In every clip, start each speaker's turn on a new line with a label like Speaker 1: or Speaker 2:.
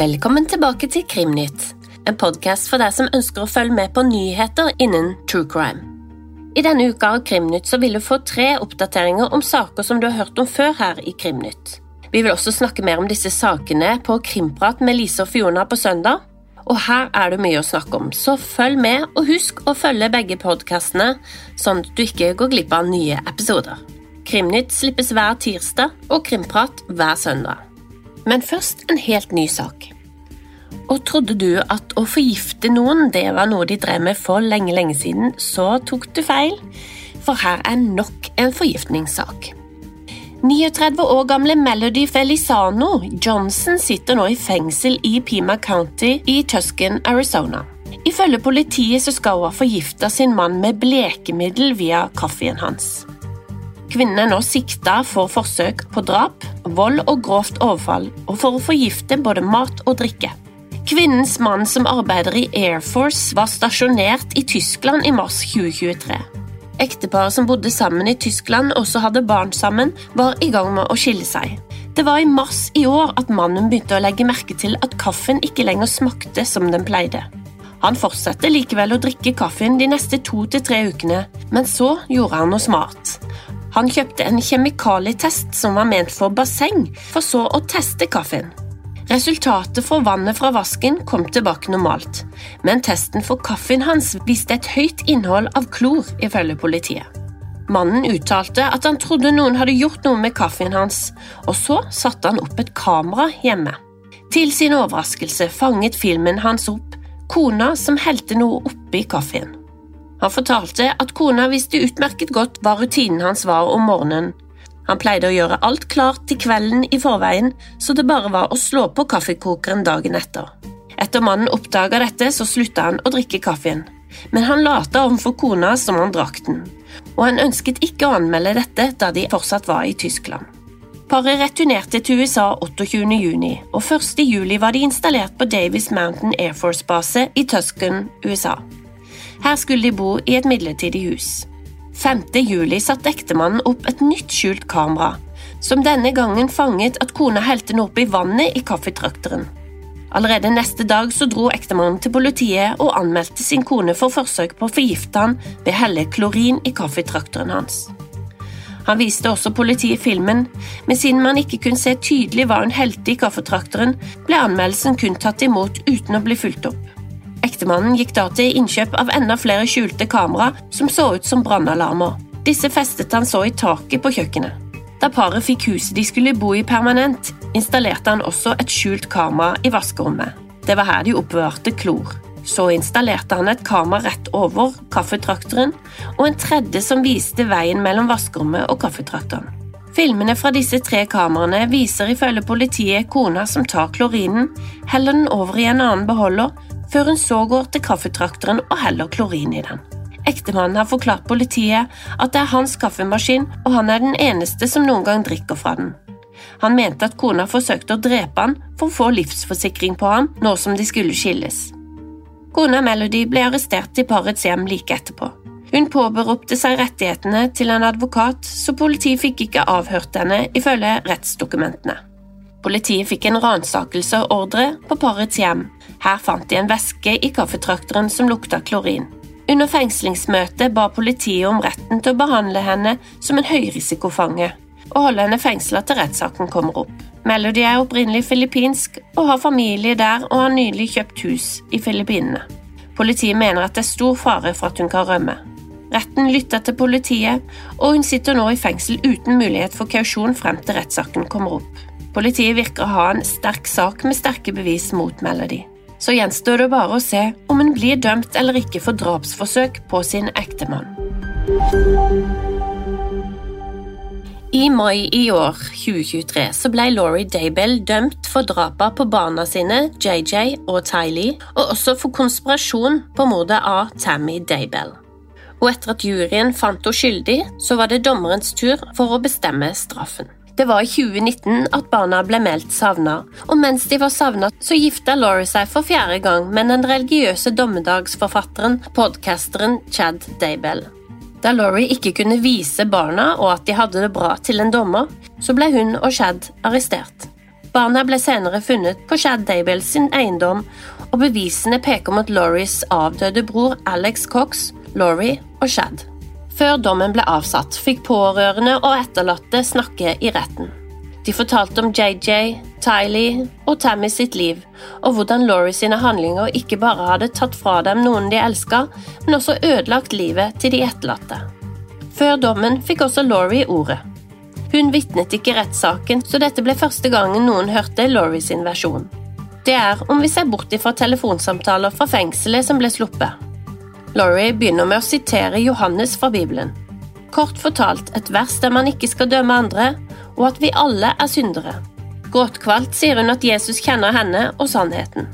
Speaker 1: Velkommen tilbake til Krimnytt, en podkast for deg som ønsker å følge med på nyheter innen true crime. I denne uka av Krimnytt så vil du få tre oppdateringer om saker som du har hørt om før her i Krimnytt. Vi vil også snakke mer om disse sakene på Krimprat med Lise og Fiona på søndag. Og her er det mye å snakke om, så følg med, og husk å følge begge podkastene, sånn at du ikke går glipp av nye episoder. Krimnytt slippes hver tirsdag og Krimprat hver søndag. Men først en helt ny sak. Og trodde du at å forgifte noen det var noe de drev med for lenge, lenge siden, så tok du feil, for her er nok en forgiftningssak. 39 år gamle Melody Felizano Johnson sitter nå i fengsel i Pima County i Tusken, Arizona. Ifølge politiet så skal hun ha forgifta sin mann med blekemiddel via kaffen hans. Kvinnen er nå sikta for forsøk på drap, vold og grovt overfall, og for å forgifte både mat og drikke. Kvinnens mann som arbeider i Air Force, var stasjonert i Tyskland i mars 2023. Ekteparet som bodde sammen i Tyskland og også hadde barn sammen, var i gang med å skille seg. Det var i mars i år at mannen begynte å legge merke til at kaffen ikke lenger smakte som den pleide. Han fortsatte likevel å drikke kaffen de neste to til tre ukene, men så gjorde han noe smart. Han kjøpte en kjemikalietest som var ment for basseng, for så å teste kaffen. Resultatet for vannet fra vasken kom tilbake normalt, men testen for kaffen hans viste et høyt innhold av klor, ifølge politiet. Mannen uttalte at han trodde noen hadde gjort noe med kaffen hans, og så satte han opp et kamera hjemme. Til sin overraskelse fanget filmen hans opp kona som helte noe oppi kaffen. Han fortalte at kona visste utmerket godt hva rutinen hans var om morgenen. Han pleide å gjøre alt klart til kvelden i forveien, så det bare var å slå på kaffekokeren dagen etter. Etter mannen oppdaga dette, så slutta han å drikke kaffen, men han lata overfor kona som han drakk den, og han ønsket ikke å anmelde dette da de fortsatt var i Tyskland. Paret returnerte til USA 28. juni, og 1. juli var de installert på Davis Mountain Air Force-base i Tusken, USA. Her skulle de bo i et midlertidig hus. 5. juli satte ektemannen opp et nytt skjult kamera, som denne gangen fanget at kona helte noe opp i vannet i kaffetrakteren. Allerede neste dag så dro ektemannen til politiet og anmeldte sin kone for forsøk på å forgifte han ved å helle klorin i kaffetrakteren hans. Han viste også politiet filmen, men siden man ikke kunne se tydelig hva hun helte i kaffetrakteren, ble anmeldelsen kun tatt imot uten å bli fulgt opp. Ektemannen gikk da til innkjøp av enda flere skjulte kamera som så ut som brannalarmer. Disse festet han så i taket på kjøkkenet. Da paret fikk huset de skulle bo i permanent, installerte han også et skjult kamera i vaskerommet. Det var her de oppbevarte klor. Så installerte han et kamera rett over kaffetrakteren og en tredje som viste veien mellom vaskerommet og kaffetrakteren. Filmene fra disse tre kameraene viser ifølge politiet kona som tar klorinen, heller den over i en annen beholder før hun så går til kaffetrakteren og heller klorin i den. Ektemannen har forklart politiet at det er hans kaffemaskin, og han er den eneste som noen gang drikker fra den. Han mente at kona forsøkte å drepe han for å få livsforsikring på ham nå som de skulle skilles. Kona Melody ble arrestert i parets hjem like etterpå. Hun påberopte seg rettighetene til en advokat, så politiet fikk ikke avhørt henne ifølge rettsdokumentene. Politiet fikk en ransakelseordre på parets hjem. Her fant de en væske i kaffetrakteren som lukta klorin. Under fengslingsmøtet ba politiet om retten til å behandle henne som en høyrisikofange og holde henne fengsla til rettssaken kommer opp. Melody er opprinnelig filippinsk og har familie der og har nylig kjøpt hus i Filippinene. Politiet mener at det er stor fare for at hun kan rømme. Retten lytter til politiet, og hun sitter nå i fengsel uten mulighet for kausjon frem til rettssaken kommer opp. Politiet virker å ha en sterk sak med sterke bevis mot Melody. Så gjenstår det bare å se om hun blir dømt eller ikke for drapsforsøk på sin ektemann. I mai i år, 2023, så ble Laurie Daybell dømt for drapene på barna sine, JJ og Tylee, og også for konspirasjon på mordet av Tammy Daybell. Og etter at juryen fant henne skyldig, så var det dommerens tur for å bestemme straffen. Det var i 2019 at barna ble meldt savna, og mens de var savna, så gifta Laurie seg for fjerde gang med den religiøse dommedagsforfatteren, podcasteren Chad Daybell. Da Laurie ikke kunne vise barna og at de hadde det bra til en dommer, så ble hun og Chad arrestert. Barna ble senere funnet på Chad Daybell sin eiendom, og bevisene peker mot Lauries avdøde bror Alex Cox, Laurie og Chad. Før dommen ble avsatt, fikk pårørende og etterlatte snakke i retten. De fortalte om JJ, Tylee og Tammy sitt liv, og hvordan Laurie sine handlinger ikke bare hadde tatt fra dem noen de elska, men også ødelagt livet til de etterlatte. Før dommen fikk også Laurie ordet. Hun vitnet ikke i rettssaken, så dette ble første gangen noen hørte Laurie sin versjon. Det er om vi ser bort ifra telefonsamtaler fra fengselet som ble sluppet. Laurie begynner med å sitere Johannes fra Bibelen. Kort fortalt et vers der man ikke skal dømme andre, og at vi alle er syndere. Gråtkvalt sier hun at Jesus kjenner henne og sannheten.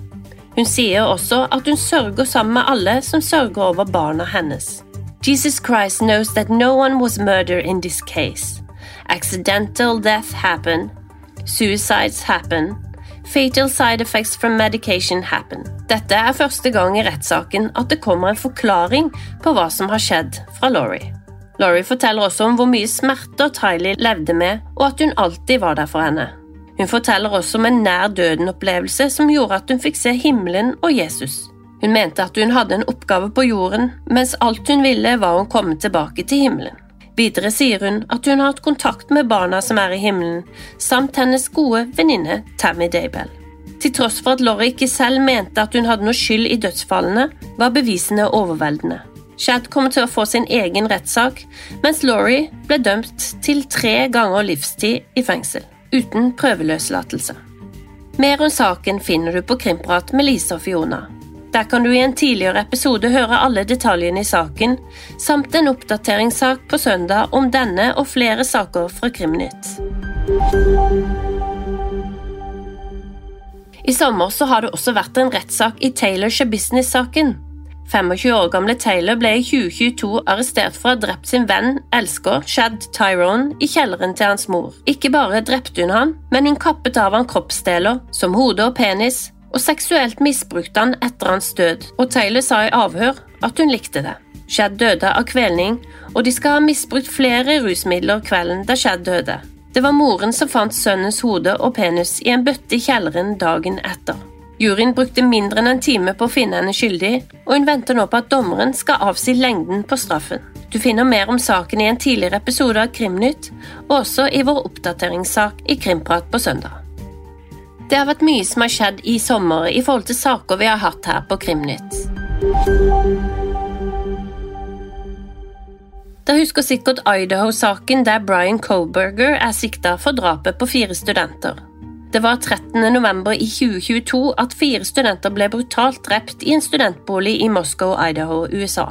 Speaker 1: Hun sier også at hun sørger sammen med alle som sørger over barna hennes. Jesus Christ knows that no one was murdered in this case. Accidental death happened. Suicides happen. Fatal side effects from medication happen. Dette er første gang i rettssaken at det kommer en forklaring på hva som har skjedd fra Laurie. Laurie forteller også om hvor mye smerter Tylee levde med, og at hun alltid var der for henne. Hun forteller også om en nær døden-opplevelse som gjorde at hun fikk se himmelen og Jesus. Hun mente at hun hadde en oppgave på jorden, mens alt hun ville var å komme tilbake til himmelen. Videre sier hun at hun har hatt kontakt med barna som er i himmelen, samt hennes gode venninne Tammy Daybell. Til tross for at Laurie ikke selv mente at hun hadde noe skyld i dødsfallene, var bevisene overveldende. Chad kommer til å få sin egen rettssak, mens Laurie ble dømt til tre ganger livstid i fengsel, uten prøveløslatelse. Mer om saken finner du på Krimprat med Lise og Fiona. Der kan du i en tidligere episode høre alle detaljene i saken, samt en oppdateringssak på søndag om denne og flere saker fra Krimnytt. I sommer så har det også vært en rettssak i Taylor Business-saken. 25 år gamle Taylor ble i 2022 arrestert for å ha drept sin venn, elsker, Shad Tyrone, i kjelleren til hans mor. Ikke bare drepte hun han, men hun kappet av han kroppsdeler, som hode og penis, og seksuelt misbrukte han etter hans død, og Taylor sa i avhør at hun likte det. Shad døde av kvelning, og de skal ha misbrukt flere rusmidler kvelden da Shad døde. Det var moren som fant sønnens hode og penis i en bøtte i kjelleren dagen etter. Juryen brukte mindre enn en time på å finne henne skyldig, og hun venter nå på at dommeren skal avsi lengden på straffen. Du finner mer om saken i en tidligere episode av Krimnytt, og også i vår oppdateringssak i Krimprat på søndag. Det har vært mye som har skjedd i sommer i forhold til saker vi har hatt her på Krimnytt. Da husker sikkert Idaho-saken der Brian Colberger er sikta for drapet på fire studenter. Det var 13. november i 2022 at fire studenter ble brutalt drept i en studentbolig i Moscow, Idaho, USA.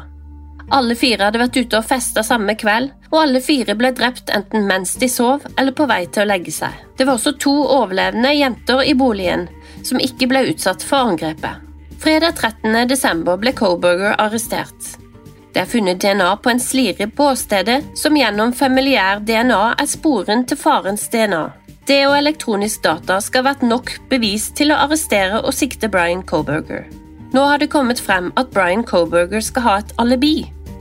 Speaker 1: Alle fire hadde vært ute og festa samme kveld, og alle fire ble drept enten mens de sov eller på vei til å legge seg. Det var også to overlevende jenter i boligen som ikke ble utsatt for angrepet. Fredag 13. desember ble Coburger arrestert. Det er funnet DNA på en slire på åstedet, som gjennom familiær DNA er sporen til farens DNA. Det og elektronisk data skal ha vært nok bevis til å arrestere og sikte Brian Coburger. Nå har det kommet frem at Brian Coburger skal ha et alibi.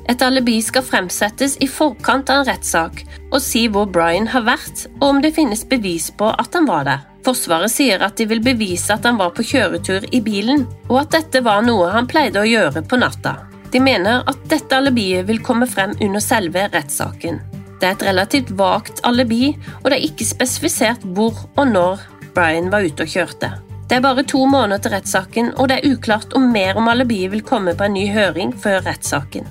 Speaker 1: Et alibi skal fremsettes i forkant av en rettssak og si hvor Brian har vært, og om det finnes bevis på at han var der. Forsvaret sier at de vil bevise at han var på kjøretur i bilen, og at dette var noe han pleide å gjøre på natta. De mener at dette alibiet vil komme frem under selve rettssaken. Det er et relativt vagt alibi, og det er ikke spesifisert hvor og når Brian var ute og kjørte. Det er bare to måneder til rettssaken, og det er uklart om mer om alibiet vil komme på en ny høring før rettssaken.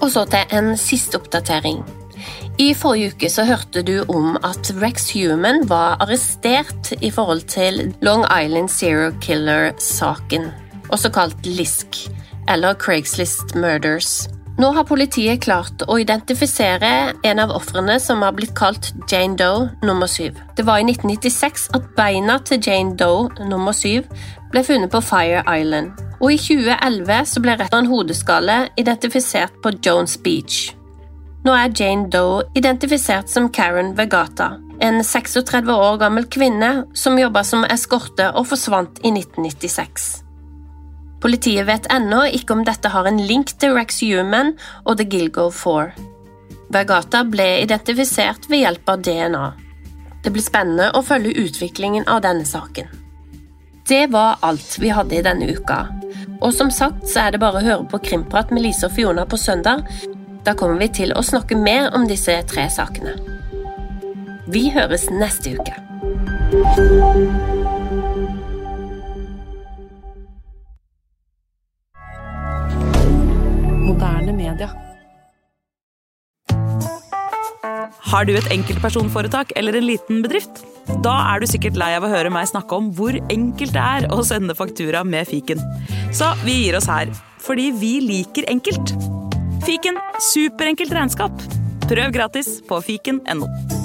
Speaker 1: Og så til en siste oppdatering. I forrige uke så hørte du om at Rex Human var arrestert i forhold til Long Island Serial Killer-saken, også kalt LISK, eller Craigslist Murders. Nå har politiet klart å identifisere en av ofrene som har blitt kalt Jane Doe nummer syv. Det var i 1996 at beina til Jane Doe nummer syv ble funnet på Fire Island, og i 2011 så ble retten av en hodeskalle identifisert på Jones Beach. Nå er Jane Doe identifisert som Karen Vegata, en 36 år gammel kvinne som jobba som eskorte og forsvant i 1996. Politiet vet ennå ikke om dette har en link til Rex Human og The Gilgo Four. Vegata ble identifisert ved hjelp av DNA. Det blir spennende å følge utviklingen av denne saken. Det var alt vi hadde i denne uka. Og som sagt så er det bare å høre på Krimprat med Lise og Fiona på søndag. Da kommer vi til å snakke mer om disse tre sakene. Vi høres neste uke.
Speaker 2: Moderne media.
Speaker 3: Har du et enkeltpersonforetak eller en liten bedrift? Da er du sikkert lei av å høre meg snakke om hvor enkelt det er å sende faktura med fiken. Så vi gir oss her, fordi vi liker enkelt. Fiken superenkelt regnskap. Prøv gratis på fiken.no.